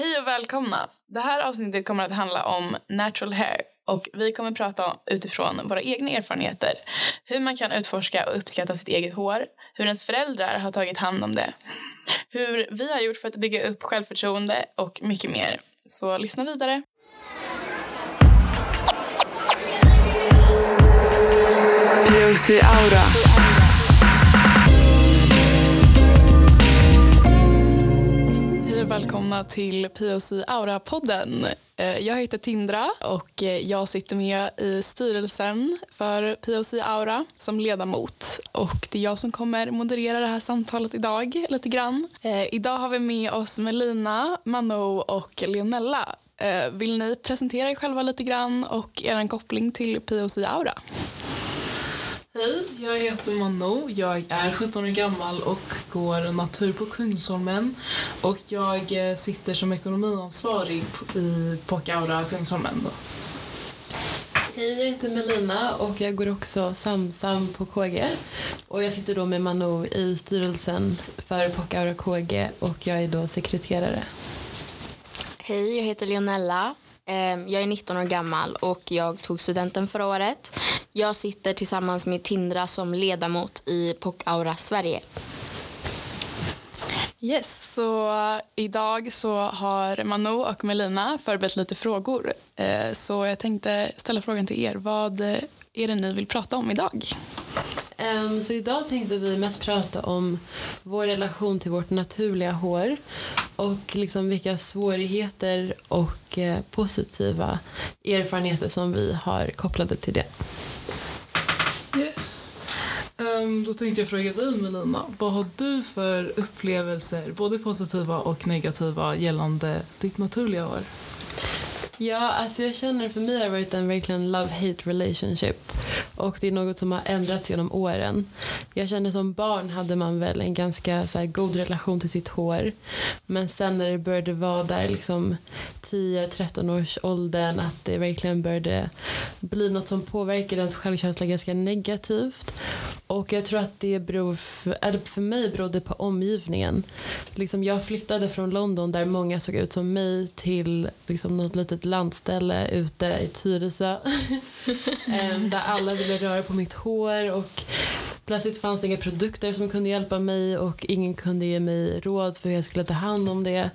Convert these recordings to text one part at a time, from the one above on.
Hej och välkomna! Det här avsnittet kommer att handla om natural hair och vi kommer prata utifrån våra egna erfarenheter. Hur man kan utforska och uppskatta sitt eget hår, hur ens föräldrar har tagit hand om det, hur vi har gjort för att bygga upp självförtroende och mycket mer. Så lyssna vidare. POC Aura. Och välkomna till POC Aura-podden. Eh, jag heter Tindra och eh, jag sitter med i styrelsen för POC Aura som ledamot. Och det är jag som kommer moderera det här samtalet idag lite grann. Eh, idag har vi med oss Melina, Mano och Leonella. Vill ni presentera er själva lite grann och er koppling till POC Aura? Hej, jag heter Mano. Jag är 17 år gammal och går natur på Kungsholmen. Och jag eh, sitter som ekonomiansvarig i POC Aura Kungsholmen. Då. Hej, jag heter Melina och jag går också Samsam på KG. Och jag sitter då med Mano i styrelsen för Pocaura KG och jag är då sekreterare. Hej, jag heter Leonella. Ehm, Jag är 19 år gammal och jag tog studenten förra året. Jag sitter tillsammans med Tindra som ledamot i POC Aura Sverige. Yes, så idag så har Mano och Melina förberett lite frågor. Eh, Så jag tänkte ställa frågan till er. Vad är det ni vill prata om idag? Ehm, Så idag tänkte vi mest prata om vår relation till vårt naturliga hår och liksom vilka svårigheter och eh, positiva erfarenheter som vi har kopplade till det. Yes. Um, då tänkte jag fråga dig Melina, vad har du för upplevelser, både positiva och negativa, gällande ditt naturliga hår? Ja, alltså jag känner för mig har det varit en verkligen love-hate relationship. Och det är något som har ändrats genom åren. Jag känner som barn hade man väl en ganska så här, god relation till sitt hår. Men sen när det började vara där liksom 10-13 års åldern att det verkligen började bli något som påverkar ens självkänsla ganska negativt. Och jag tror att det beror, för, eller för mig berodde på omgivningen. Liksom jag flyttade från London där många såg ut som mig till liksom något litet landställe ute i Tyresö. Där alla ville röra på mitt hår och plötsligt fanns det inga produkter som kunde hjälpa mig och ingen kunde ge mig råd för hur jag skulle ta hand om det.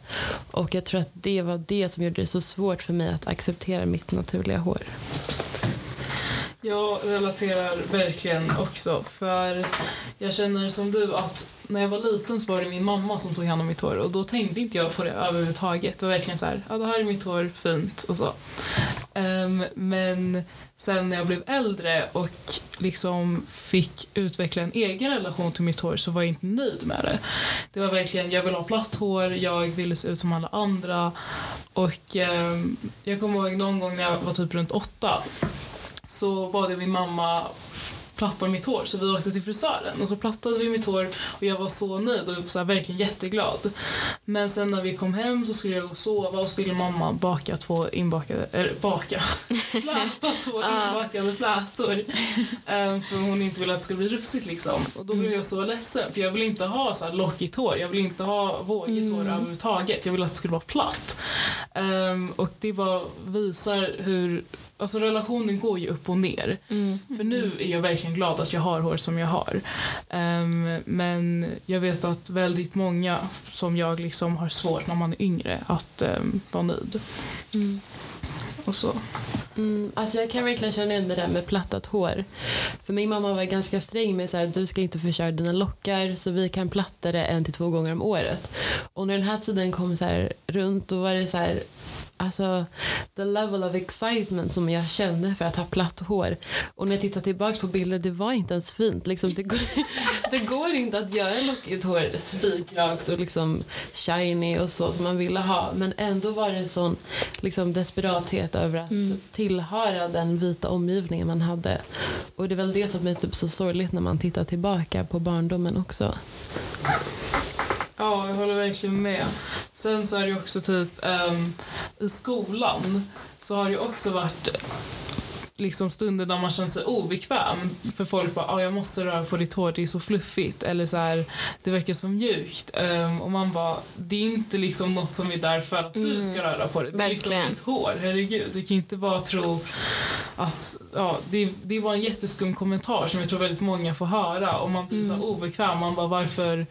Och jag tror att det var det som gjorde det så svårt för mig att acceptera mitt naturliga hår. Jag relaterar verkligen också för jag känner som du att när jag var liten så var det min mamma som tog hand om mitt hår och då tänkte inte jag på det överhuvudtaget. Det var verkligen så här, ja det här är mitt hår, fint och så. Um, men sen när jag blev äldre och liksom fick utveckla en egen relation till mitt hår så var jag inte nöjd med det. Det var verkligen, jag ville ha platt hår, jag ville se ut som alla andra och um, jag kommer ihåg någon gång när jag var typ runt åtta så bad jag min mamma platta mitt hår så vi åkte till frisören och så plattade vi mitt hår och jag var så nöjd och så här, verkligen jätteglad. Men sen när vi kom hem så skulle jag gå och sova och så ville mamma baka två inbakade, eller baka, fläta två inbakade flätor. Ehm, för hon inte ville att det skulle bli russigt liksom. Och då blev jag så ledsen för jag vill inte ha så här lockigt hår, jag vill inte ha vågigt hår överhuvudtaget. Jag vill att det skulle vara platt. Ehm, och det bara visar hur Alltså relationen går ju upp och ner. För nu är jag verkligen glad att jag har hår som jag har. Ehm, men jag vet att väldigt många som jag liksom har svårt när man är yngre att um, vara nöjd. Och så. Mm, alltså jag kan verkligen känna igen det där med plattat hår. För min mamma var ganska sträng med så här, du ska inte förstöra dina lockar så vi kan platta det en till två gånger om året. Och när den här tiden kom så här runt då var det så här Alltså, the level of excitement som jag kände för att ha platt hår. Och när jag tittar tillbaka på bilder, det var inte ens fint. Liksom, det, går, det går inte att göra lockigt hår spikrakt och liksom shiny och så som man ville ha. Men ändå var det sån liksom, desperathet över att tillhöra den vita omgivningen man hade. Och det är väl det som är typ så sorgligt när man tittar tillbaka på barndomen också. Ja, jag håller verkligen med. Sen så är det ju också typ ehm, i skolan så har det ju också varit liksom stunder där man känner sig obekväm. För folk bara, ah, jag måste röra på ditt hår, det är så fluffigt. Eller så här, det verkar så mjukt. Um, och man bara, det är inte liksom något som är där för att du ska röra på det. Det är liksom ditt hår, herregud. Du kan inte bara tro att, ja, det, det var en jätteskum kommentar som jag tror väldigt många får höra. Och man blir så här obekväm. Man bara, varför?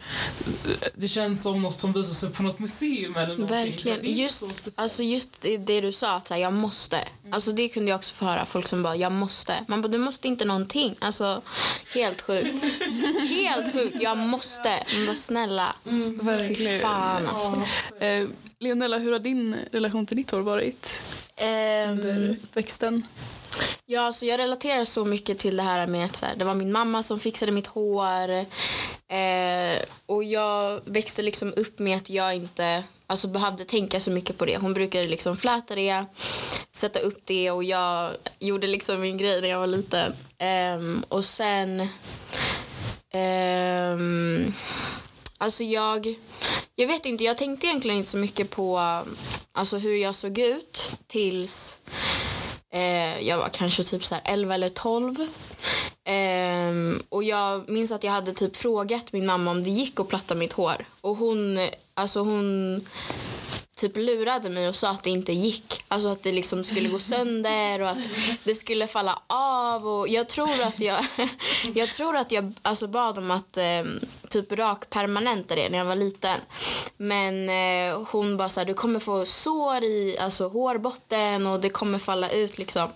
Det känns som något som visar sig på något museum eller någonting. Så Verkligen. är Just, så speciellt. alltså just det, det du sa, att så här, jag måste. Alltså det kunde jag också få höra. Folk som bara, jag måste. Man bara, du måste inte någonting. Alltså, helt sjukt. helt sjukt. Jag måste. Man bara, snälla. Fy Verkligen. fan alltså. Eh, Leonella, hur har din relation till ditt hår varit Ehm, under uppväxten? Ja, så jag relaterar så mycket till det här med att så här, det var min mamma som fixade mitt hår. Eh, och jag växte liksom upp med att jag inte alltså, behövde tänka så mycket på det. Hon brukade liksom fläta det, sätta upp det och jag gjorde liksom min grej när jag var liten. Eh, och sen... Eh, alltså jag... Jag vet inte, jag tänkte egentligen inte så mycket på alltså, hur jag såg ut tills Eh, jag var kanske typ så här 11 eller 12. Eh, och jag minns att jag hade typ frågat min mamma om det gick att platta mitt hår. Och hon, alltså hon typ lurade mig och sa att det inte gick. Alltså att det liksom skulle gå sönder och att det skulle falla av. Och jag tror att jag, jag, tror att jag alltså bad om att eh, typ rakpermanenta det när jag var liten. Men eh, hon bara så här, du kommer få sår i alltså, hårbotten och det kommer falla ut liksom.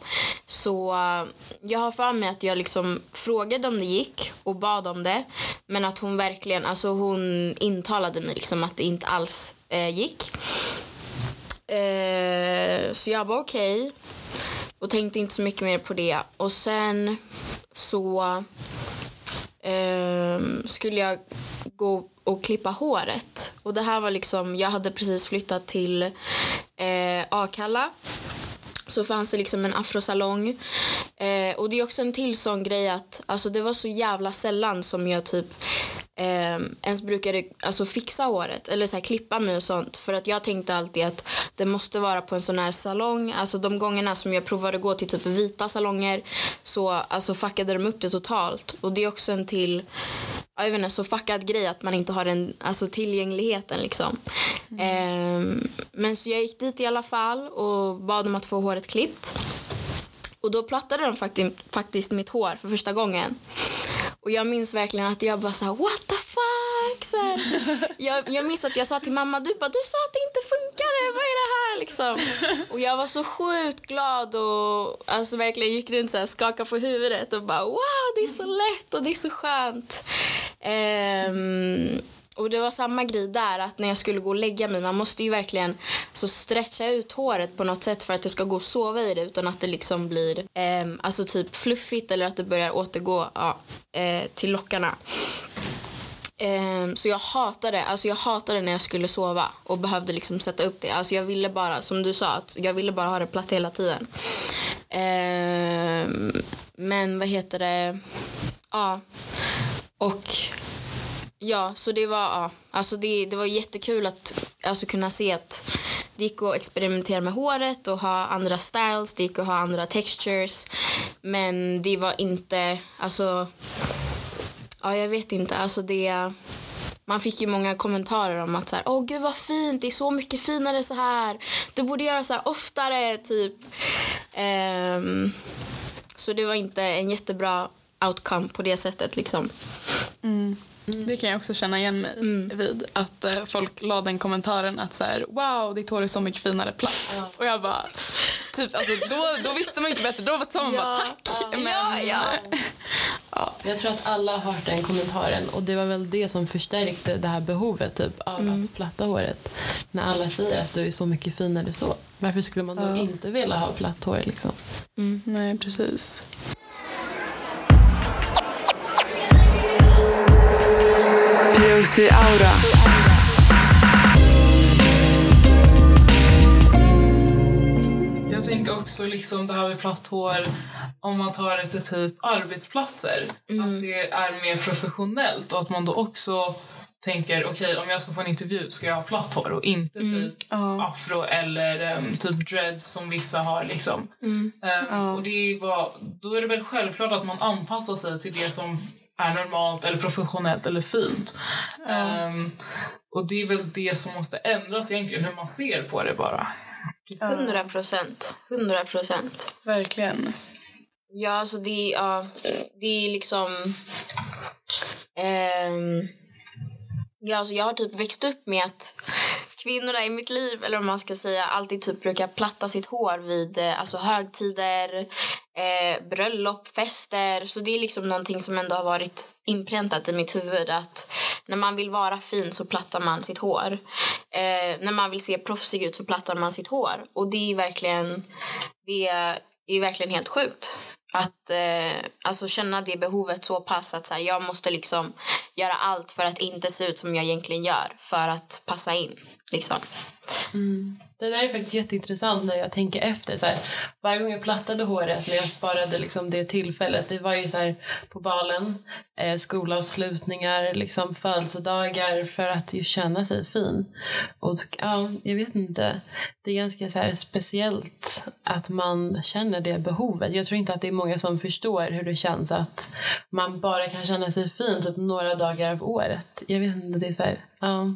Så eh, jag har för mig att jag liksom frågade om det gick och bad om det. Men att hon verkligen, alltså hon intalade mig liksom att det inte alls eh, gick. Eh, så jag var okej. Och tänkte inte så mycket mer på det. Och sen så eh, skulle jag gå och klippa håret. Och det här var liksom, jag hade precis flyttat till eh, Akalla. Så fanns det liksom en afrosalong. Eh, och det är också en till sån grej att alltså det var så jävla sällan som jag typ eh, ens brukade alltså, fixa håret eller så här, klippa mig och sånt. För att jag tänkte alltid att det måste vara på en sån här salong. Alltså de gångerna som jag provade att gå till typ vita salonger så alltså fuckade de upp det totalt. Och det är också en till jag vet inte, så fuckad grej att man inte har den alltså, tillgängligheten liksom. Ehm, men så jag gick dit i alla fall och bad om att få håret klippt. Och då plattade de faktiskt, faktiskt mitt hår för första gången. Och jag minns verkligen att jag bara så här, what the fuck? Så här, jag, jag minns att jag sa till mamma, du bara, du sa att det inte funkade, vad är det här liksom? Och jag var så sjukt glad och alltså verkligen gick runt så här, skakade på huvudet och bara, wow, det är så lätt och det är så skönt. Ehm, och det var samma grej där, att när jag skulle gå och lägga mig, man måste ju verkligen så stretcha ut håret på något sätt för att jag ska gå och sova i det utan att det liksom blir ehm, alltså typ fluffigt eller att det börjar återgå ja, eh, till lockarna. Ehm, så jag hatade, alltså jag hatade när jag skulle sova och behövde liksom sätta upp det. Alltså jag ville bara, som du sa, att jag ville bara ha det platt hela tiden. Ehm, men vad heter det? Ja. Och ja, så det var, ja, alltså det, det var jättekul att alltså kunna se att det gick att experimentera med håret och ha andra styles, det gick att ha andra textures. Men det var inte, alltså Ja, jag vet inte. Alltså det... Man fick ju många kommentarer om att så här, åh gud vad fint, det är så mycket finare så här. Du borde göra så här oftare, typ. Um, så det var inte en jättebra outcome på det sättet liksom. Det kan jag också känna igen mig vid. Att eh, folk la den kommentaren att så här, wow, ditt hår är så mycket finare platt. Och jag bara, typ, alltså, då, då visste man inte bättre. Då sa man bara Ja. tack. Men, Ja, ja. Jag tror att alla har hört den kommentaren och det var väl det som förstärkte det här behovet typ, av att platta håret. När alla säger att du är så mycket finare så. Varför skulle man då inte vilja ha platt hår liksom? Nej, precis. POC Aura. Jag tänker också liksom det här med platt hår om man tar det till typ arbetsplatser. Att det är mer professionellt och att man då också tänker okej om jag ska få en intervju ska jag ha platt hår och inte typ Ja. afro eller um, typ dreads som vissa har liksom. Mm. Um, Och det var, då är det väl självklart att man anpassar sig till det som är normalt eller professionellt eller fint. Um, och det är väl det som måste ändras egentligen, hur man ser på det bara. 100 procent. 100 procent. Verkligen. Ja, alltså det, ja, det är liksom... ehm, ja, alltså jag har typ växt upp med att kvinnorna i mitt liv, eller om man ska säga, alltid typ brukar platta sitt hår vid eh, alltså högtider, eh, bröllop, fester. Så det är liksom någonting som ändå har varit inpräntat i mitt huvud att när man vill vara fin så plattar man sitt hår. Eh, när man vill se proffsig ut så plattar man sitt hår. Och det är verkligen, det är verkligen helt sjukt. Att eh, alltså känna det behovet så pass att så här, jag måste liksom göra allt för att inte se ut som jag egentligen gör för att passa in. Liksom. Mm. Det där är faktiskt jätteintressant när jag tänker efter. Så här, varje gång jag plattade håret när jag sparade liksom det tillfället, det var ju så här på balen, eh, skolavslutningar, liksom födelsedagar för att ju känna sig fin. Och ja, jag vet inte. Det är ganska så här speciellt att man känner det behovet. Jag tror inte att det är många som förstår hur det känns att man bara kan känna sig fin typ några dagar av året. Jag vet inte, det är så här, ja.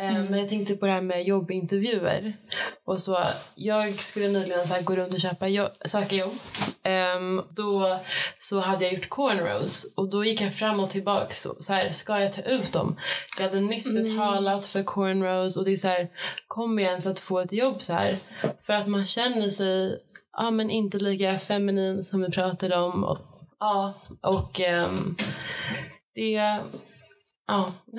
Eh, Men jag tänkte på det här med jobbintervjuer. Och så, jag skulle nyligen så gå runt och köpa jo- söka jobb. Ehm, då så hade jag gjort cornrows och då gick jag fram och tillbaka. Så, så här, ska jag ta ut dem? Jag hade nyss betalat för cornrows och det är så här, kommer jag ens att få ett jobb så här? För att man känner sig ja, men inte lika feminin som vi pratade om. Och, ja, och ehm, det... Ja.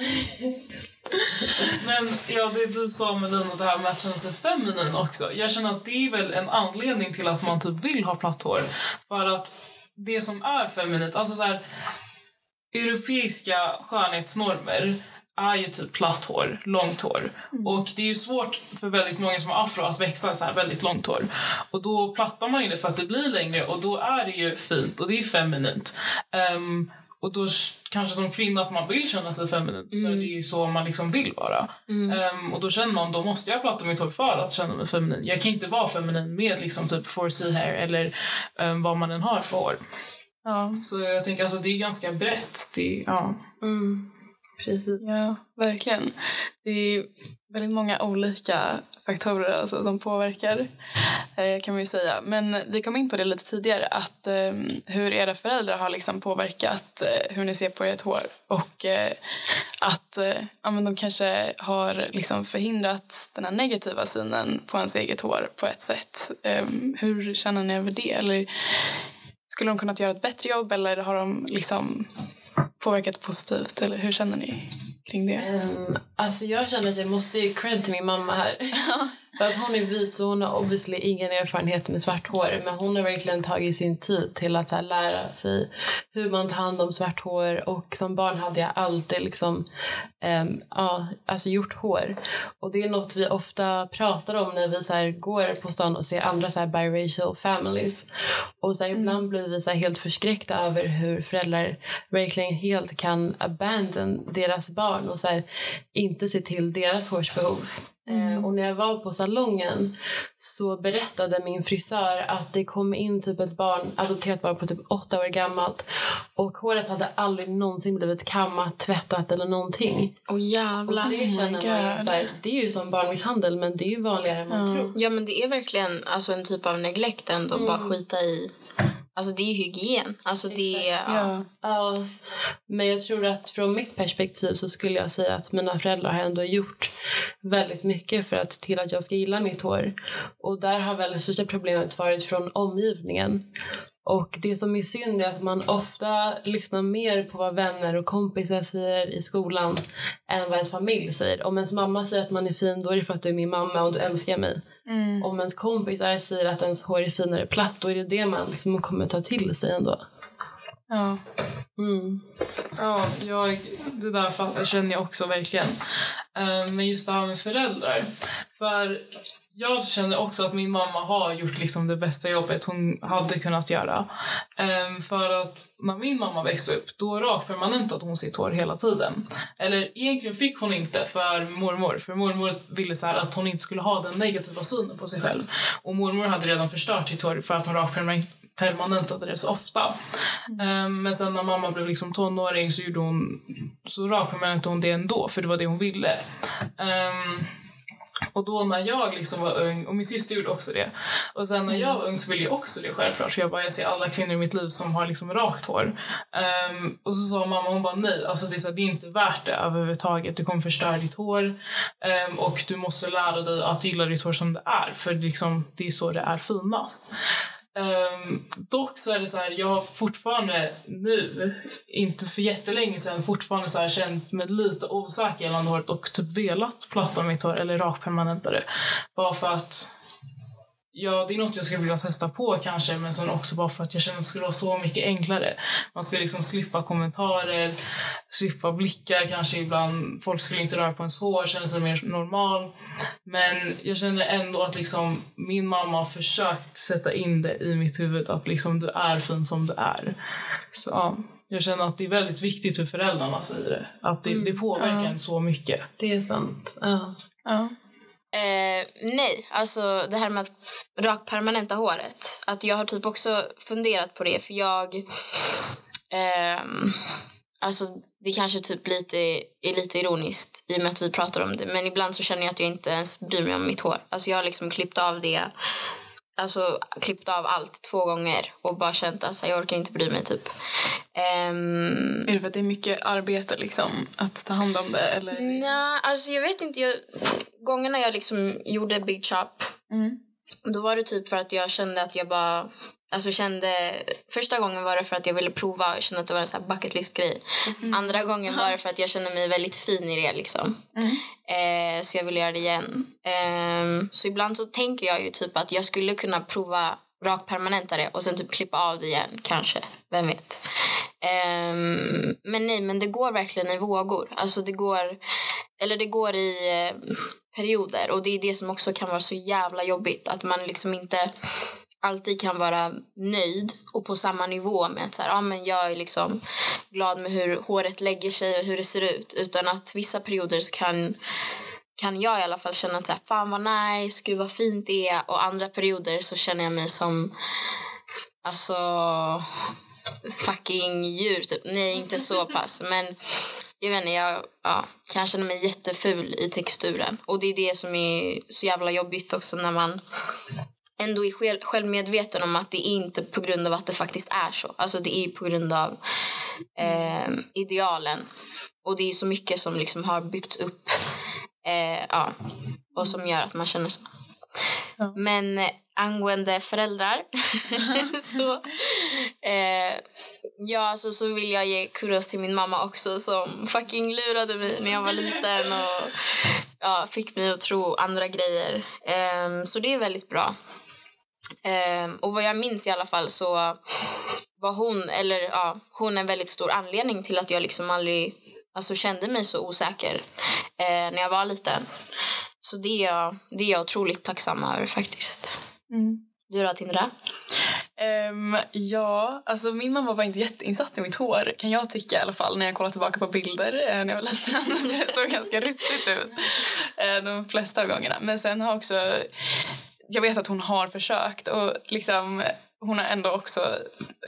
Men ja, det du sa Melina, det här med att känna sig feminin också. Jag känner att det är väl en anledning till att man typ vill ha platt hår. För att det som är feminint, alltså så här, europeiska skönhetsnormer är ju typ platt hår, långt hår. Och det är ju svårt för väldigt många som har afro att växa så här väldigt långt hår. Och då plattar man ju det för att det blir längre och då är det ju fint och det är feminint. Ehm, och då kanske som kvinna att man vill känna sig feminin för det är så man liksom vill vara. Ehm, och då känner man då måste jag platta mitt hår för att känna mig feminin. Jag kan inte vara feminin med liksom typ 4C hair eller um, vad man än har för hår. Ja. Så jag tänker alltså det är ganska brett. Det, ja. Mm. Precis. Ja, verkligen. Det är väldigt många olika faktorer alltså, som påverkar eh, kan man ju säga. Men vi kom in på det lite tidigare att eh, hur era föräldrar har liksom påverkat eh, hur ni ser på ert hår och att ja, men de kanske har liksom förhindrat den här negativa synen på ens eget hår på ett sätt. Ehm, hur känner ni över det? Eller skulle de kunnat göra ett bättre jobb eller har de liksom påverkat positivt? Eller hur känner ni kring det? Um, alltså jag känner att jag måste ge cred till min mamma här. För att hon är vit så hon har obviously ingen erfarenhet med svart hår. Men hon har verkligen tagit sin tid till att här, lära sig hur man tar hand om svart hår. Och som barn hade jag alltid liksom, um, ja, alltså gjort hår. Och det är något vi ofta pratar om när vi så här, går på stan och ser andra så här, biracial families. Och så här, ibland blir vi så här, helt förskräckta över hur föräldrar verkligen helt kan abandon deras barn och så här, inte se till deras hårsbehov. Eh, och när jag var på salongen så berättade min frisör att det kom in typ ett barn, adopterat barn på typ åtta år gammalt och håret hade aldrig någonsin blivit kammat, tvättat eller någonting. Och jävlar. det känner man ju så här, det är ju som barnmisshandel men det är ju vanligare än man tror. Ja men det är verkligen alltså, en typ av neglect ändå. Bara skita i. Alltså det är hygien. Alltså det är... Ja. Ja. Ja, men jag tror att från mitt perspektiv så skulle jag säga att mina föräldrar har ändå gjort väldigt mycket för att till att jag ska gilla mitt hår. Och där har väl det största problemet varit från omgivningen. Och det som är synd är att man ofta lyssnar mer på vad vänner och kompisar säger i skolan än vad ens familj säger. Om ens mamma säger att man är fin, då är det för att du är min mamma och du älskar mig. Om ens kompisar säger att ens hår är finare platt, då är det det man liksom kommer ta till sig ändå. Ja. Mm. Ja, jag, det där känner jag också verkligen. Eh, Men just det här med föräldrar. För jag känner också att min mamma har gjort liksom det bästa jobbet hon hade kunnat göra. Ehm, för att när min mamma växte upp, då rakpermanentade hon sitt hår hela tiden. Eller egentligen fick hon inte för mormor. För mormor ville så här att hon inte skulle ha den negativa synen på sig själv. Och mormor hade redan förstört sitt hår för att hon rakpermanentade det så ofta. Ehm, men sen när mamma blev liksom tonåring så gjorde hon så rakpermanentade hon det ändå för det var det hon ville. Ehm, och då när jag liksom var ung, och min syster gjorde också det. Och sen när jag var ung så ville jag också det självklart. Så jag bara, jag ser alla kvinnor i mitt liv som har liksom rakt hår. Um, och så sa mamma, hon bara nej, alltså det är, så här, det är inte värt det överhuvudtaget. Du kommer förstöra ditt hår. um, och du måste lära dig att gilla ditt hår som det är. För liksom, det är så det är finast. Um, dock så är det så här, jag har fortfarande nu, inte för jättelänge sedan, fortfarande så här känt mig lite osäker gällande håret och typ velat platta mitt hår eller rakpermanenta det. Bara för att Ja, det är något jag skulle vilja testa på kanske, men sen också bara för att jag känner att det skulle vara så mycket enklare. Man skulle liksom slippa kommentarer, slippa blickar kanske ibland. Folk skulle inte röra på ens hår, känna sig mer normal. Men jag känner ändå att liksom min mamma har försökt sätta in det i mitt huvud att liksom du är fin som du är. Så ja, jag känner att det är väldigt viktigt hur föräldrarna säger det. Att det, det påverkar en så mycket. Det är sant. Ja. Ja. Eh, nej, alltså det här med att rakpermanenta håret. Att jag har typ också funderat på det för jag... Eh, alltså det kanske typ lite är lite ironiskt i och med att vi pratar om det. Men ibland så känner jag att jag inte ens bryr mig om mitt hår. Alltså jag har liksom klippt av det. Alltså klippt av allt två gånger och bara känt att alltså, jag orkar inte bry mig typ. Ehm, Är det för att det är mycket arbete liksom, att ta hand om det? Eller? Nej, alltså jag vet inte. Jag, gångerna jag liksom gjorde Big Chop, Mm. då var det typ för att jag kände att jag bara... Alltså kände, första gången var det för att jag ville prova och kände att det var en sån här bucket list grej. Andra gången var det för att jag kände mig väldigt fin i det liksom. Eh, så jag ville göra det igen. Ehm, så ibland så tänker jag ju typ att jag skulle kunna prova rakpermanenta det och sen typ klippa av det igen kanske. Vem vet. Ehm, men nej, men det går verkligen i vågor. Alltså det går, eller det går i eh, perioder och det är det som också kan vara så jävla jobbigt att man liksom inte alltid kan vara nöjd och på samma nivå med att så här, ja, men jag är liksom glad med hur håret lägger sig och hur det ser ut. Utan att vissa perioder så kan kan jag i alla fall känna att så här, fan vad nice, gud vad fint det är. Och andra perioder så känner jag mig som alltså fucking djur typ. Nej, inte så pass. Men jag vet inte, jag ja, kan känna mig jätteful i texturen. Och det är det som är så jävla jobbigt också när man ändå är själv, självmedveten om att det är inte på grund av att det faktiskt är så. Alltså det är på grund av eh, idealen. Och det är så mycket som liksom har byggts upp eh, ja, och som gör att man känner så. Ja. Men eh, angående föräldrar så, eh, ja, alltså, så vill jag ge kudos till min mamma också som fucking lurade mig när jag var liten och ja, fick mig att tro andra grejer. Ehm, så det är väldigt bra. Ehm, och vad jag minns i alla fall så var hon, eller ja, hon en väldigt stor anledning till att jag liksom aldrig alltså, kände mig så osäker eh, när jag var liten. Så det är, jag, det är jag otroligt tacksam över faktiskt. Mm. Du då Tindra? Ehm, ja, alltså min mamma var inte jätteinsatt i mitt hår kan jag tycka i alla fall när jag kollar tillbaka på bilder eh, när jag var liten. Det såg ganska rufsigt ut eh, de flesta av gångerna. Men sen har också, jag vet att hon har försökt och liksom hon har ändå också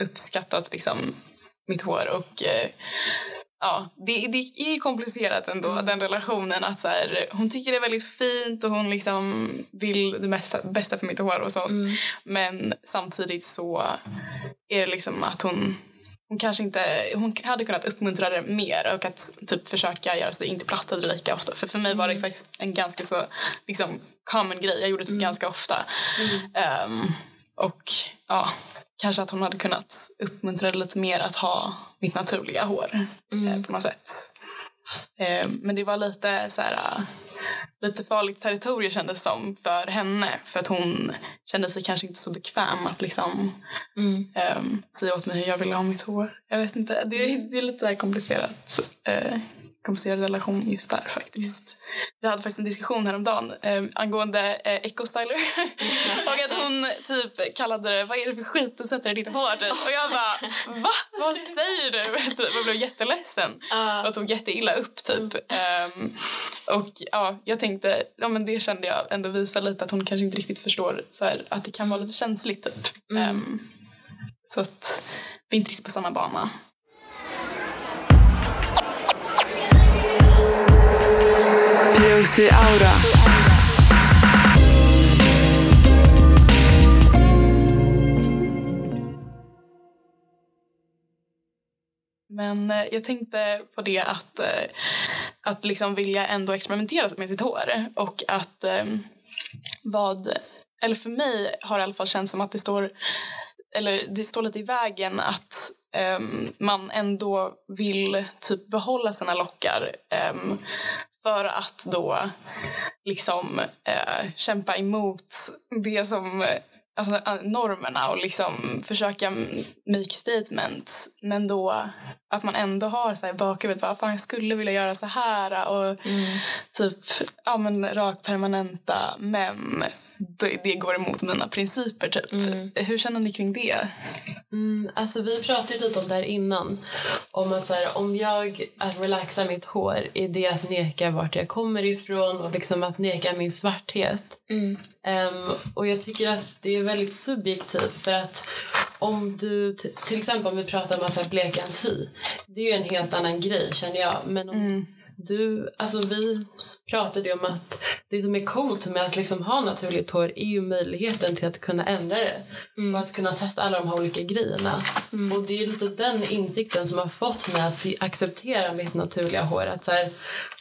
uppskattat liksom mitt hår och eh, ja, det, det är komplicerat ändå, den relationen. att så här, Hon tycker det är väldigt fint och hon liksom vill det bästa, bästa för mitt hår och sånt. Men samtidigt så är det liksom att hon hon kanske inte, hon hade kunnat uppmuntra det mer och att typ försöka göra så att det inte plattade lika ofta. För för mig var det faktiskt en ganska så liksom common grej. Jag gjorde det typ ganska ofta. Ehm, och ja, kanske att hon hade kunnat uppmuntra det lite mer att ha mitt naturliga hår eh, på något sätt. Eh, men det var lite så här, eh, lite farligt territorium kändes som för henne för att hon kände sig kanske inte så bekväm att liksom eh, säga åt mig hur jag ville ha mitt hår. Jag vet inte, det, är- det är lite komplicerat. Eh, komplicerad relation just där faktiskt. Vi hade faktiskt en diskussion häromdagen eh, angående eh, ecostyler och att hon typ kallade det vad är det för skit du sätter i ditt hår typ. och jag bara va? Vad säger du? typ, och blev jätteledsen Ja. och tog jätteilla upp typ. Ehm, och ja, jag tänkte, ja men det kände jag ändå visa lite att hon kanske inte riktigt förstår så här, att det kan vara lite känsligt typ. Ehm, så att vi är inte riktigt på samma bana. POC Aura. Men eh, jag tänkte på det att, eh, att liksom vilja ändå experimentera med sitt hår och att ehm, vad, eller för mig har det i alla fall känts som att det står, eller det står lite i vägen att Um, man ändå vill typ behålla sina lockar um, för att då liksom eh, kämpa emot det som alltså, eh, normerna och liksom försöka make statement men då att man ändå har så här bakhuvudet bara, fan jag skulle vilja göra så här och typ ja men rak permanenta men det, det går emot mina principer typ. Hur känner ni kring det? Mm, alltså vi pratade lite om det här innan. Om att så här, om jag att relaxa mitt hår är det att neka vart jag kommer ifrån och liksom att neka min svarthet. Ehm, och jag tycker att det är väldigt subjektivt för att om du, till exempel om vi pratar om att så bleka ens hy. Det är ju en helt annan grej känner jag. Men om du, alltså vi pratade ju om att det som är coolt med att liksom ha naturligt hår är ju möjligheten till att kunna ändra det och att kunna testa alla de här olika grejerna. Och det är lite den insikten som har fått mig att acceptera mitt naturliga hår. Att så här,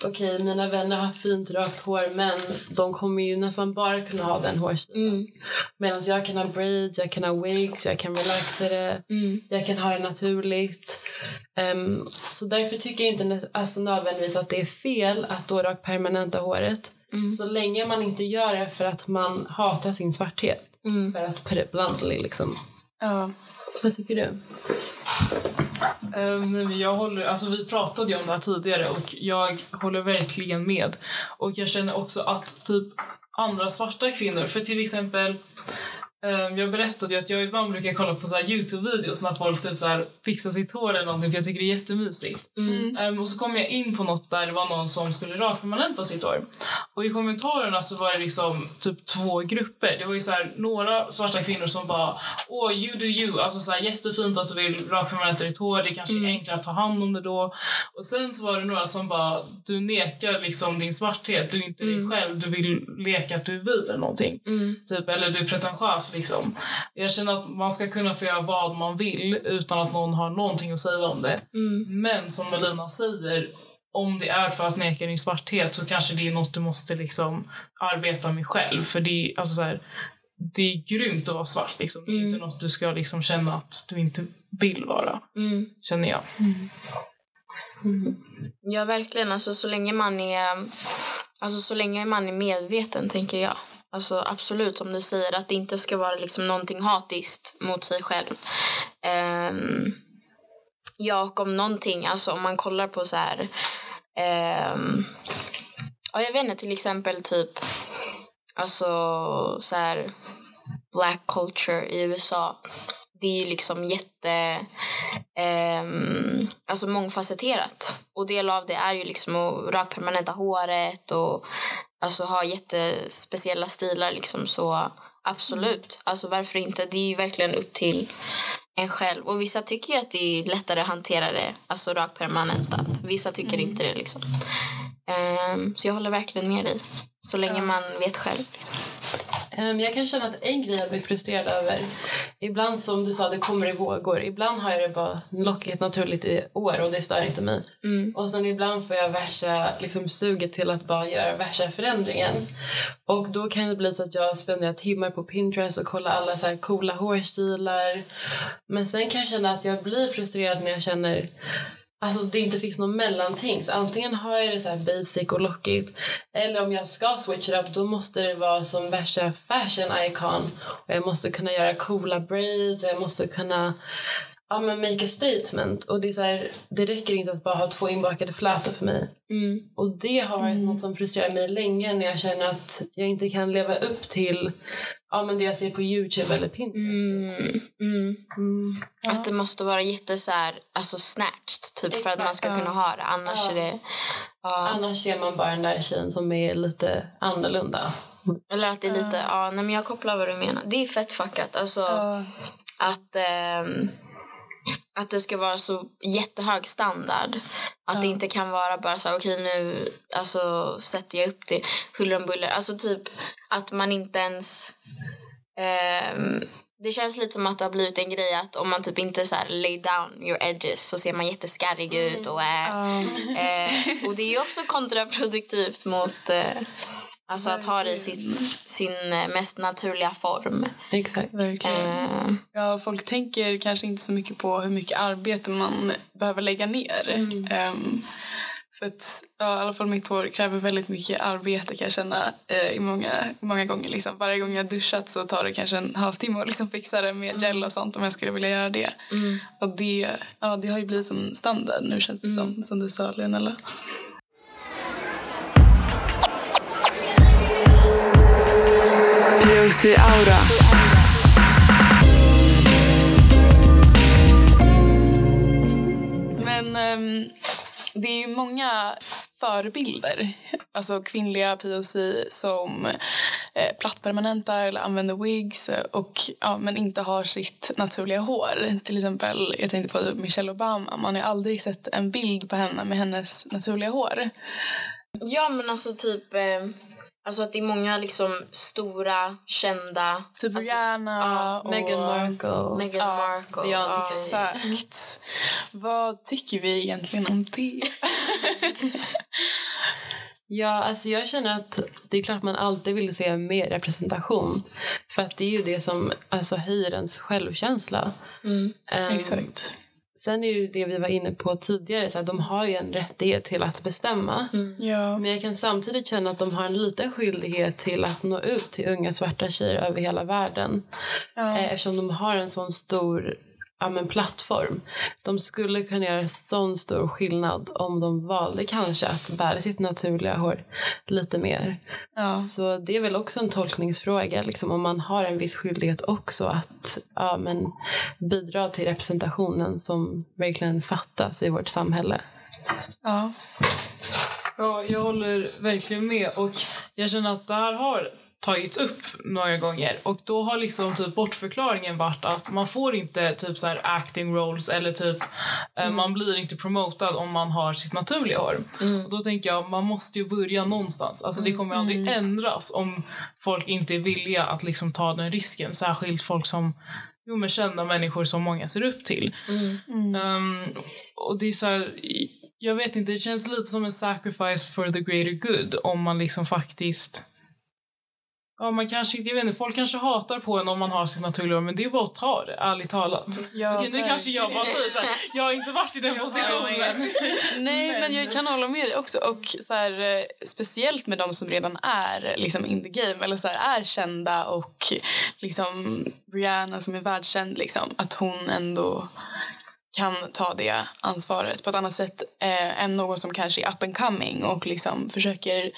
okej, mina vänner har fint rakt hår men de kommer ju nästan bara kunna ha den hårstilen. Medan jag kan ha braids, jag kan ha wigs, jag kan relaxa det, jag kan ha det naturligt. Ehm, så därför tycker jag inte alltså nödvändigtvis att det är fel att då raka permanenta håret. Så länge man inte gör det för att man hatar sin svarthet. För att bluntly liksom. Ja. Vad tycker du? Um, jag håller, alltså vi pratade ju om det här tidigare och jag håller verkligen med. Och jag känner också att typ andra svarta kvinnor, för till exempel jag berättade att jag ibland brukar kolla på så här Youtube-videos när folk typ så här fixar sitt hår eller någonting för jag tycker det är jättemysigt. Ehm, och så kom jag in på något där det var någon som skulle rakpermanenta sitt hår. Och i kommentarerna så var det liksom typ två grupper. Det var ju så här några svarta kvinnor som bara åh you do you, alltså så här jättefint att du vill rakpermanenta ditt hår, det kanske är enklare att ta hand om det då. Och sen så var det några som bara du nekar liksom din svarthet, du är inte dig själv, du vill leka att du är vit eller någonting. Typ, eller du är pretentiös liksom. Jag känner att man ska kunna få göra vad man vill utan att någon har någonting att säga om det. Men som Melina säger, om det är för att neka din svarthet så kanske det är något du måste liksom arbeta med själv. För det är, alltså så här, det är grymt att vara svart. Liksom. Det är inte något du ska liksom känna att du inte vill vara. Känner jag. Ja, verkligen. Alltså, så länge man är alltså, så länge man är medveten, tänker jag. Alltså, absolut, som du säger, att det inte ska vara liksom, någonting hatiskt mot sig själv. Um, ja, och om någonting, alltså om man kollar på så här... Um, ja, jag vet inte, till exempel typ... Alltså, så här... Black culture i USA. Det är ju liksom jätte ehm, alltså mångfacetterat. Och del av det är ju liksom att rakpermanenta håret och alltså ha jättespeciella stilar liksom så absolut. Alltså varför inte? Det är ju verkligen upp till en själv. Och vissa tycker ju att det är lättare att hantera det, alltså rakpermanentat. Vissa tycker inte det liksom. Ehm, så jag håller verkligen med dig. Så länge man vet själv liksom. Ehm, Jag kan känna att en grej jag blir frustrerad över, ibland som du sa, det kommer i vågor. Ibland har jag det bara lockigt naturligt i år och det stör inte mig. Och sen ibland får jag värsta liksom, suget till att bara göra värsta förändringen. Och då kan det bli så att jag spenderar timmar på Pinterest och kollar alla så här coola hårstilar. Men sen kan jag känna att jag blir frustrerad när jag känner Alltså det inte finns någon mellanting. Så antingen har jag det så här basic och lockigt. Eller om jag ska switch it up då måste det vara som värsta fashion icon. Och jag måste kunna göra coola braids och jag måste kunna ja, men make a statement. Och det, är så här, det räcker inte att bara ha två inbakade flätor för mig. Mm. Och det har varit något som frustrerar mig länge när jag känner att jag inte kan leva upp till ja, men det jag ser på Youtube eller Pinterest. Mm. Mm. Mm. Att det måste vara jätte så här, alltså snatched typ för att man ska Exakt, kunna ha det. Annars Ja. är det... Ja. Annars ser man bara den där tjejen som är lite annorlunda. Eller att det är lite... Ja, nej, men jag kopplar vad du menar. Det är fett fuckat. Alltså att... ehm, att det ska vara så jättehög standard. Att det inte kan vara bara så här, okej nu alltså, sätter jag upp det huller om buller. Alltså typ att man inte ens... ehm, det känns lite som att det har blivit en grej att om man typ inte så här lay down your edges så ser man jätteskarrig ut och äh, eh, och det är ju också kontraproduktivt mot eh, alltså att ha det i sitt, sin eh, mest naturliga form. Exakt. Verkligen. Eh, Ja, folk tänker kanske inte så mycket på hur mycket arbete man behöver lägga ner. Ehm, för att, ja, i alla fall mitt hår kräver väldigt mycket arbete kan jag känna eh, i många, många gånger. Liksom. Varje gång jag duschat så tar det kanske en halvtimme att liksom fixa det med gel och sånt om jag skulle vilja göra det. Och det, ja, det har ju blivit som standard nu känns det som, som du sa Leonella. POC Aura. Men ehm, det är ju många förebilder, alltså kvinnliga POC som eh, plattpermanentar eller använder wigs och, ja, men inte har sitt naturliga hår. Till exempel, jag tänkte på Michelle Obama, man har aldrig sett en bild på henne med hennes naturliga hår. ja men alltså typ eh, alltså att det är många liksom stora kända Typ alltså, Rihanna och... Meghan Markle. Meghan Ja, Markle. Ja. Exakt. Vad tycker vi egentligen om det? Ja, alltså jag känner att det är klart man alltid vill se mer representation. För att det är ju det som alltså, höjer ens självkänsla. Mm. Ehm, Exakt. Sen är ju det vi var inne på tidigare, så att de har ju en rättighet till att bestämma. Ja. Men jag kan samtidigt känna att de har en liten skyldighet till att nå ut till unga svarta tjejer över hela världen. Ja. Eh, Eftersom de har en sån stor ja, men plattform. De skulle kunna göra sån stor skillnad om de valde kanske att bära sitt naturliga hår lite mer. Ja. Så det är väl också en tolkningsfråga, liksom, om man har en viss skyldighet också att ja, men, bidra till representationen som verkligen fattas i vårt samhälle. Ja. Ja, jag håller verkligen med. Och jag känner att det här har tagits upp några gånger och då har liksom typ bortförklaringen varit att man får inte typ så acting roles eller typ eh, man blir inte promotad om man har sitt naturliga hår. Och då tänker jag man måste ju börja någonstans. Alltså det kommer aldrig ändras om folk inte är villiga att liksom ta den risken. Särskilt folk som jo, men kända människor som många ser upp till. Ehm, och det är så här, jag vet inte, det känns lite som en sacrifice for the greater good om man liksom faktiskt Ja, man kanske inte, jag vet inte, folk kanske hatar på en om man har sitt naturliga men det är bara att ta det, ärligt talat. Ja, Okej, nu kanske jag bara säger så här, jag har inte varit i den positionen. Nej, men jag kan hålla med dig också. Och så här, eh, speciellt med de som redan är liksom, in the game eller så här, är kända och liksom Rihanna som är världskänd, liksom, att hon ändå kan ta det ansvaret på ett annat sätt eh, än någon som kanske är up and coming och liksom försöker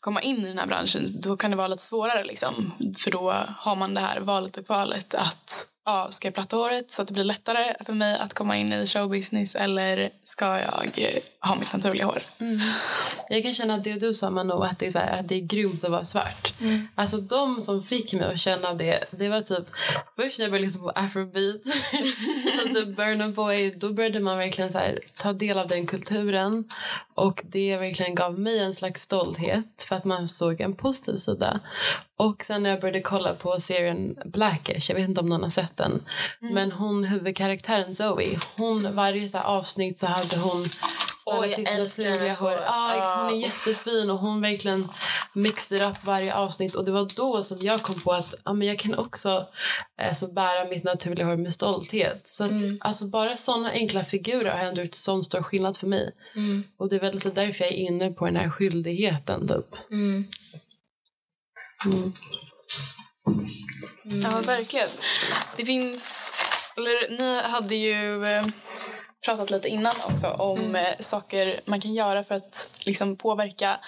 komma in i den här branschen. Då kan det vara lite svårare liksom. För då har man det här valet och kvalet att ja, ska jag platta håret så att det blir lättare för mig att komma in i showbusiness eller ska jag ha mitt naturliga hår? Jag kan känna att det du sa Mano, att det är, så här, att det är grymt att vara svart. Alltså de som fick mig att känna det, det var typ först när jag började lyssna på afrobeat och typ Burna Boy, då började man verkligen så här, ta del av den kulturen och det verkligen gav mig en slags stolthet för att man såg en positiv sida. Och sen när jag började kolla på serien Blackish, jag vet inte om någon har sett den, men hon huvudkaraktären Zoe, hon varje så avsnitt så hade hon Åh, jag sitt älskar hennes hår. Ja, hon är Ah. jättefin och hon verkligen mixade upp varje avsnitt och det var då som jag kom på att ja, men jag kan också eh, så bära mitt naturliga hår med stolthet. Så att, Mm. alltså, bara såna enkla figurer har ändå gjort sån stor skillnad för mig. Mm. Och det är väl lite därför jag är inne på den här skyldigheten typ. Mm. Mm. Ja, verkligen. Det finns Eller ni hade ju eh, pratat lite innan också om eh, saker man kan göra för att liksom påverka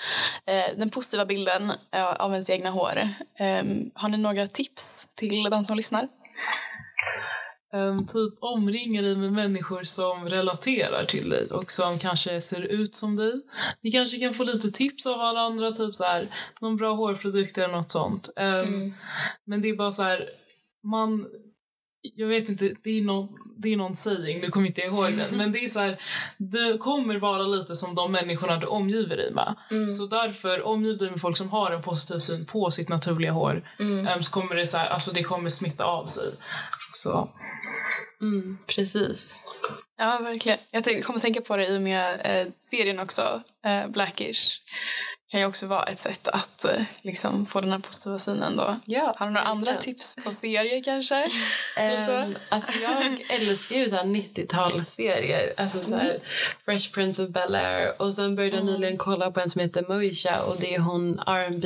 eh, den positiva bilden eh, av ens egna hår. Eh, har ni några tips till de som lyssnar? Um, typ omringa dig med människor som relaterar till dig och som kanske ser ut som dig. Ni kanske kan få lite tips av alla andra, typ så här, någon bra hårprodukt eller något sånt. Um, Men det är bara så här, man... Jag vet inte, det är, någon, det är någon saying, nu kommer inte jag ihåg den, men det är så här, du kommer vara lite som de människorna du omgiver dig med. Så därför, omgiv dig med folk som har en positiv syn på sitt naturliga hår. Um, så kommer det så här, alltså det kommer smitta av sig. Så. Mm, precis. Ja, verkligen. Jag tänk- kommer tänka på det i och med eh, serien också, eh, Blackish. kan ju också vara ett sätt att eh, liksom, få den här positiva synen då. Ja, Har du några andra verkligen. tips på serier kanske? Eller så? Um, alltså jag älskar ju så här 90-talsserier. Alltså så här Fresh Prince of Bel-Air. Och sen började jag nyligen kolla på en som heter Moesha och det är hon rb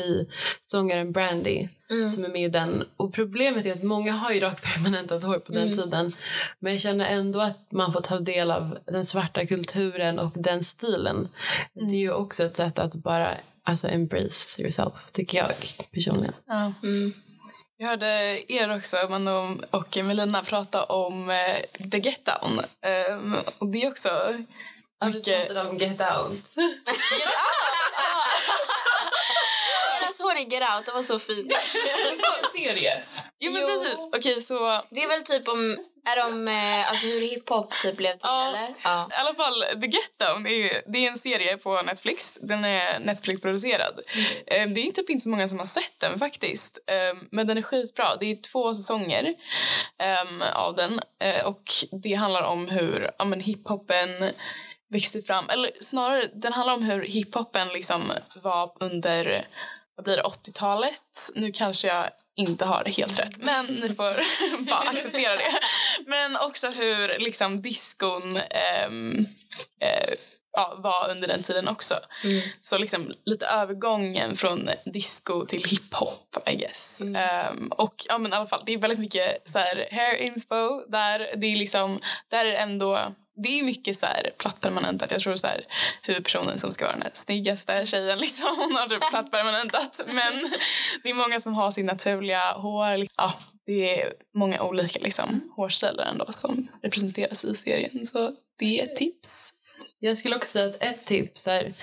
sångaren Brandy som är med i den. Och problemet är att många har ju rakt permanentat hår på den tiden. Men jag känner ändå att man får ta del av den svarta kulturen och den stilen. Det är ju också ett sätt att bara alltså embrace yourself, tycker jag personligen. Ja. Jag hörde er också, Mano och Melina, prata om eh, The Get Down. Ehm, och det är också Mycket... mycket... Vi pratade om Get Out. Hår i Get Out, det var så fint. Serie. Jo, men Jo. precis. Okej, så Det är väl typ om, är de, eh, alltså hur hiphop typ blev till Ja. eller? Ja. I alla fall, The Get Down är, ju, det är en serie på Netflix. Den är Netflix-producerad. Eh, Det är typ inte så många som har sett den faktiskt. Eh, Men den är skitbra. Det är två säsonger ehm, av den. Eh, Och det handlar om hur ja, men hiphopen växte fram. Eller snarare, den handlar om hur hiphopen liksom var under vad blir det, 80-talet. Nu kanske jag inte har helt rätt, men ni får bara acceptera det. Men också hur liksom diskon ehm, eh, ja, var under den tiden också. Så liksom lite övergången från disco till hiphop, I guess. Ehm, och ja, men i alla fall, det är väldigt mycket så här, hair inspo där. Det är liksom, där är det ändå det är mycket så här plattpermanentat. Jag tror så här, huvudpersonen som ska vara den snyggaste tjejen liksom, hon har typ plattpermanentat. Men det är många som har sin naturliga hår. Liksom. Ja, det är många olika liksom, hårstilar ändå som representeras i serien. Så det är ett tips. Jag skulle också säga att ett tips är,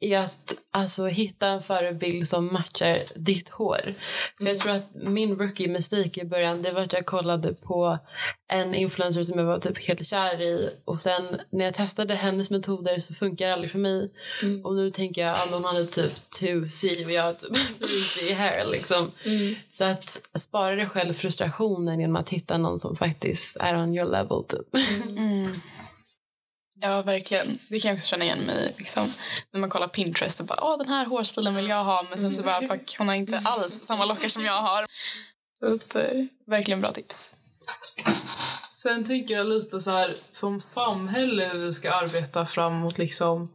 är att alltså, hitta en förebild som matchar ditt hår. För Jag tror att min rookie mistake i början det var att jag kollade på en influencer som jag var typ helt kär i och sen när jag testade hennes metoder så funkar det aldrig för mig. Och nu tänker jag att hon hade typ 2C och jag har typ 3C hair liksom. Så att spara dig själv frustrationen genom att hitta någon som faktiskt är on your level typ. Ja, verkligen. Det kan jag också känna igen mig i. Liksom. När man kollar Pinterest och bara åh den här hårstilen vill jag ha men sen så bara fuck hon har inte alls samma lockar som jag har. Så att, eh, verkligen bra tips. Sen tänker jag lite så här som samhälle vi ska arbeta framåt liksom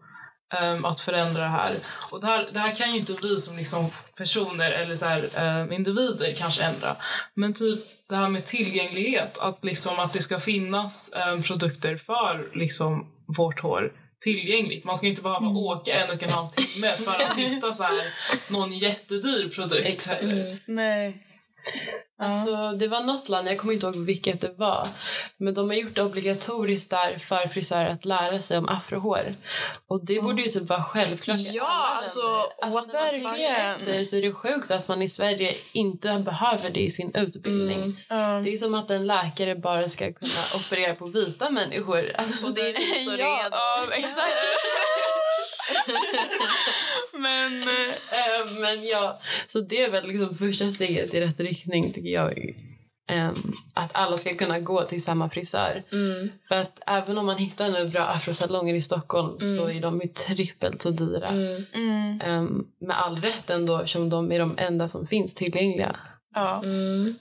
ehm, att förändra det här. Och det här, det här kan ju inte vi som liksom personer eller så här, ehm, individer kanske ändra. Men typ det här med tillgänglighet, att liksom att det ska finnas ehm, produkter för liksom vårt hår tillgängligt. Man ska inte behöva åka en och en halv timme för att hitta så här, någon jättedyr produkt. Exakt. Nej. Alltså, det var något land, jag kommer inte ihåg vilket det var, men de har gjort det obligatoriskt där för frisörer att lära sig om afrohår. Och det borde ju typ vara självklart i Ja, alla alltså, länder. Alltså, när man verkligen. efter så är det sjukt att man i Sverige inte behöver det i sin utbildning. Ja. Det är som att en läkare bara ska kunna operera på vita människor. Alltså, Och det är typ så ja, är då. ja, exakt. men Eh, men ja, så det är väl liksom första steget i rätt riktning tycker jag. Ehm, att alla ska kunna gå till samma frisör. För att även om man hittar nu bra afrosalonger i Stockholm så är de ju trippelt så dyra. mm, Ehm, med all rätt ändå eftersom de är de enda som finns tillgängliga.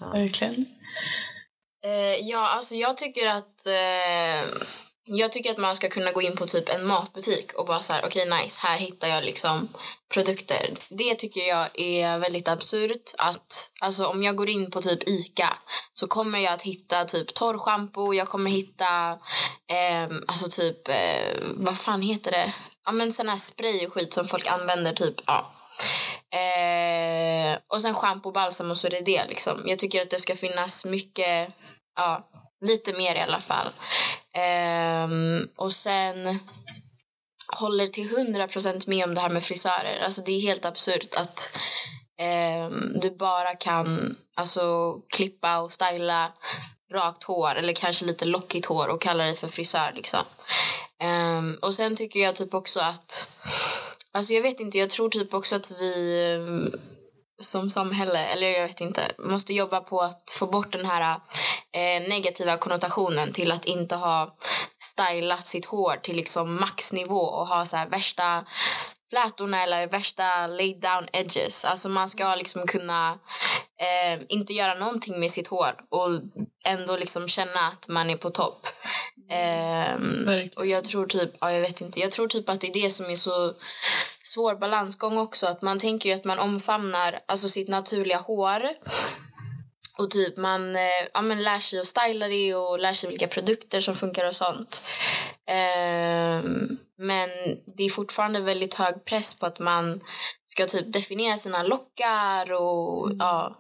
ja, verkligen. Eh, ja, alltså jag tycker att eh, jag tycker att man ska kunna gå in på typ en matbutik och bara så här, okej okay, nice, här hittar jag liksom produkter. Det tycker jag är väldigt absurt att, alltså om jag går in på typ Ica så kommer jag att hitta typ torrschampo, jag kommer hitta, eh, alltså typ, eh, vad fan heter det? Ja men sån här spray och skit som folk använder typ, ja. Eh, och sen schampo balsam och så är det det liksom. Jag tycker att det ska finnas mycket, ja, lite mer i alla fall. Um, och sen håller till hundra procent med om det här med frisörer. Alltså det är helt absurt att um, du bara kan alltså, klippa och styla rakt hår eller kanske lite lockigt hår och kalla dig för frisör. Liksom. Um, och sen tycker jag typ också att Alltså jag vet inte, jag tror typ också att vi som samhälle, eller jag vet inte, måste jobba på att få bort den här eh, negativa konnotationen till att inte ha stylat sitt hår till liksom maxnivå och ha så värsta flätorna eller värsta laid down edges. Alltså man ska liksom kunna eh, inte göra någonting med sitt hår och ändå liksom känna att man är på topp. Eh, och jag tror typ, ja, jag vet inte, jag tror typ att det är det som är så svår balansgång också. Att man tänker ju att man omfamnar alltså sitt naturliga hår och typ man eh, ja, men lär sig att styla det och lär sig vilka produkter som funkar och sånt. Eh, men det är fortfarande väldigt hög press på att man ska typ definiera sina lockar och mm. ja.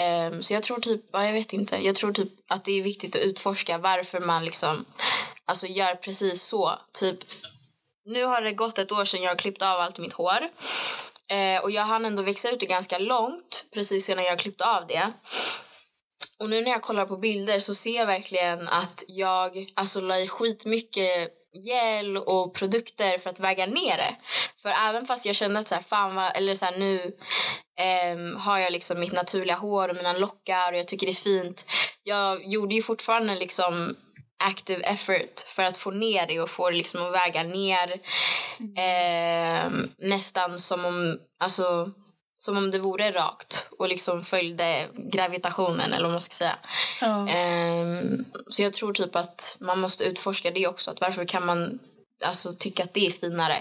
Eh, så jag tror typ, ja, jag vet inte, jag tror typ att det är viktigt att utforska varför man liksom alltså gör precis så. Typ nu har det gått ett år sedan jag klippte av allt mitt hår. Eh, och jag hann ändå växa ut det ganska långt precis innan jag klippte av det. Och nu när jag kollar på bilder så ser jag verkligen att jag alltså la i skitmycket gel och produkter för att väga ner det. För även fast jag kände att så här, fan vad, eller så här, nu eh, har jag liksom mitt naturliga hår och mina lockar och jag tycker det är fint. Jag gjorde ju fortfarande liksom active effort för att få ner det och få det liksom att väga ner eh, nästan som om, alltså, som om det vore rakt och liksom följde gravitationen eller vad man ska säga. Ja. Eh, så jag tror typ att man måste utforska det också. Att varför kan man alltså, tycka att det är finare?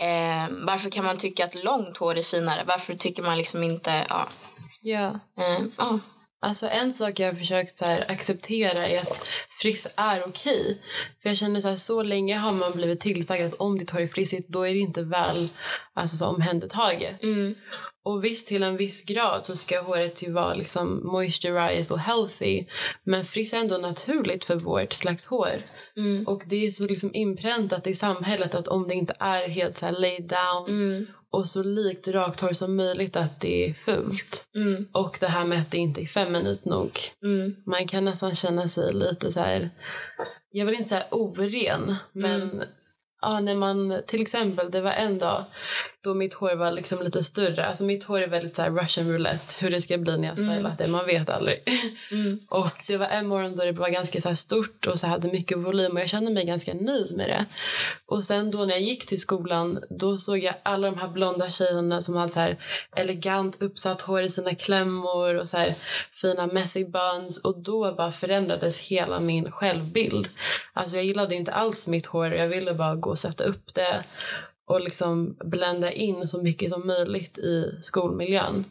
Eh, varför kan man tycka att långt hår är finare? Varför tycker man liksom inte... Ja. Ja. Eh, ja. Alltså en sak jag har försökt så här, acceptera är att friss är okej. För jag känner så här, så länge har man blivit tillsagd att om ditt hår är frissigt då är det inte väl alltså, så omhändertaget. Mm. Och visst, till en viss grad så ska håret ju vara liksom moisturized och healthy. Men friss är ändå naturligt för vårt slags hår. Mm. Och det är så liksom inpräntat i samhället att om det inte är helt så laid down mm och så likt rakt hår som möjligt att det är fult. Mm. Och det här med att det inte är feminint nog. Mm. Man kan nästan känna sig lite så här, jag vill inte säga oren, men mm. Ja, när man, till exempel, det var en dag då mitt hår var liksom lite större. Alltså mitt hår är väldigt så russian roulette, hur det ska bli när jag stylat mm. det. Man vet aldrig. Mm. och det var en morgon då det var ganska så stort och så hade mycket volym och jag kände mig ganska nöjd med det. Och sen då när jag gick till skolan då såg jag alla de här blonda tjejerna som hade så elegant uppsatt hår i sina klämmor och så här fina messy buns och då bara förändrades hela min självbild. Alltså jag gillade inte alls mitt hår jag ville bara gå och sätta upp det och liksom blända in så mycket som möjligt i skolmiljön.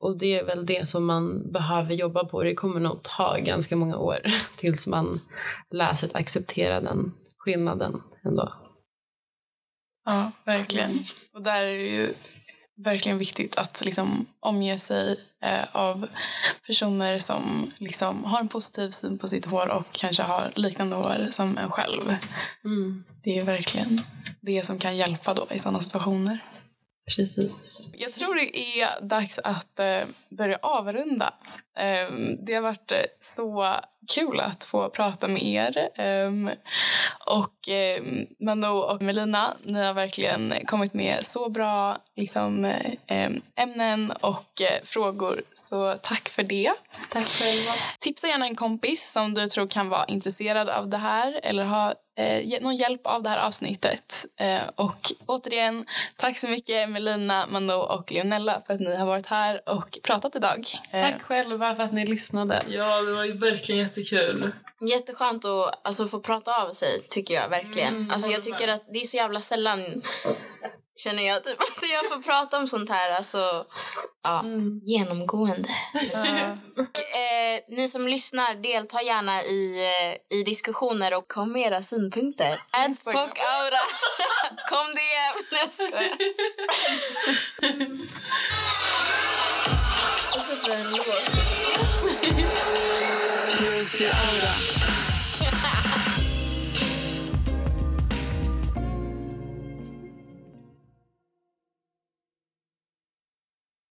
Och det är väl det som man behöver jobba på. Det kommer nog ta ganska många år tills man lär sig att acceptera den skillnaden ändå. Ja, verkligen. Och där är det ju verkligen viktigt att liksom omge sig eh, av personer som liksom har en positiv syn på sitt hår och kanske har liknande hår som en själv. Mm. Det är verkligen det som kan hjälpa då i sådana situationer. Precis. Jag tror det är dags att eh, börja avrunda. Eh, det har varit eh, så kul att få prata med er. Ehm, och eh, Mando och Melina, ni har verkligen kommit med så bra liksom, ämnen och eh, frågor. Så tack för det. Tack själva. Tipsa gärna en kompis som du tror kan vara intresserad av det här eller ha eh, någon hjälp av det här avsnittet. Eh, och återigen, tack så mycket Melina, Mando och Leonella för att ni har varit här och pratat idag. Tack själva för att ni lyssnade. Ja, det var verkligen jättekul. Jätteskönt att alltså, få prata av sig, tycker jag verkligen. alltså, jag tycker att det är så jävla sällan känner jag typ att jag får prata om sånt här. Alltså, ja, genomgående. Och, eh, ni som lyssnar, delta gärna i, eh, i diskussioner och kom med era synpunkter. Adpocaura. kom DM. Nej, jag skojar. Också för en låt. POC Aura.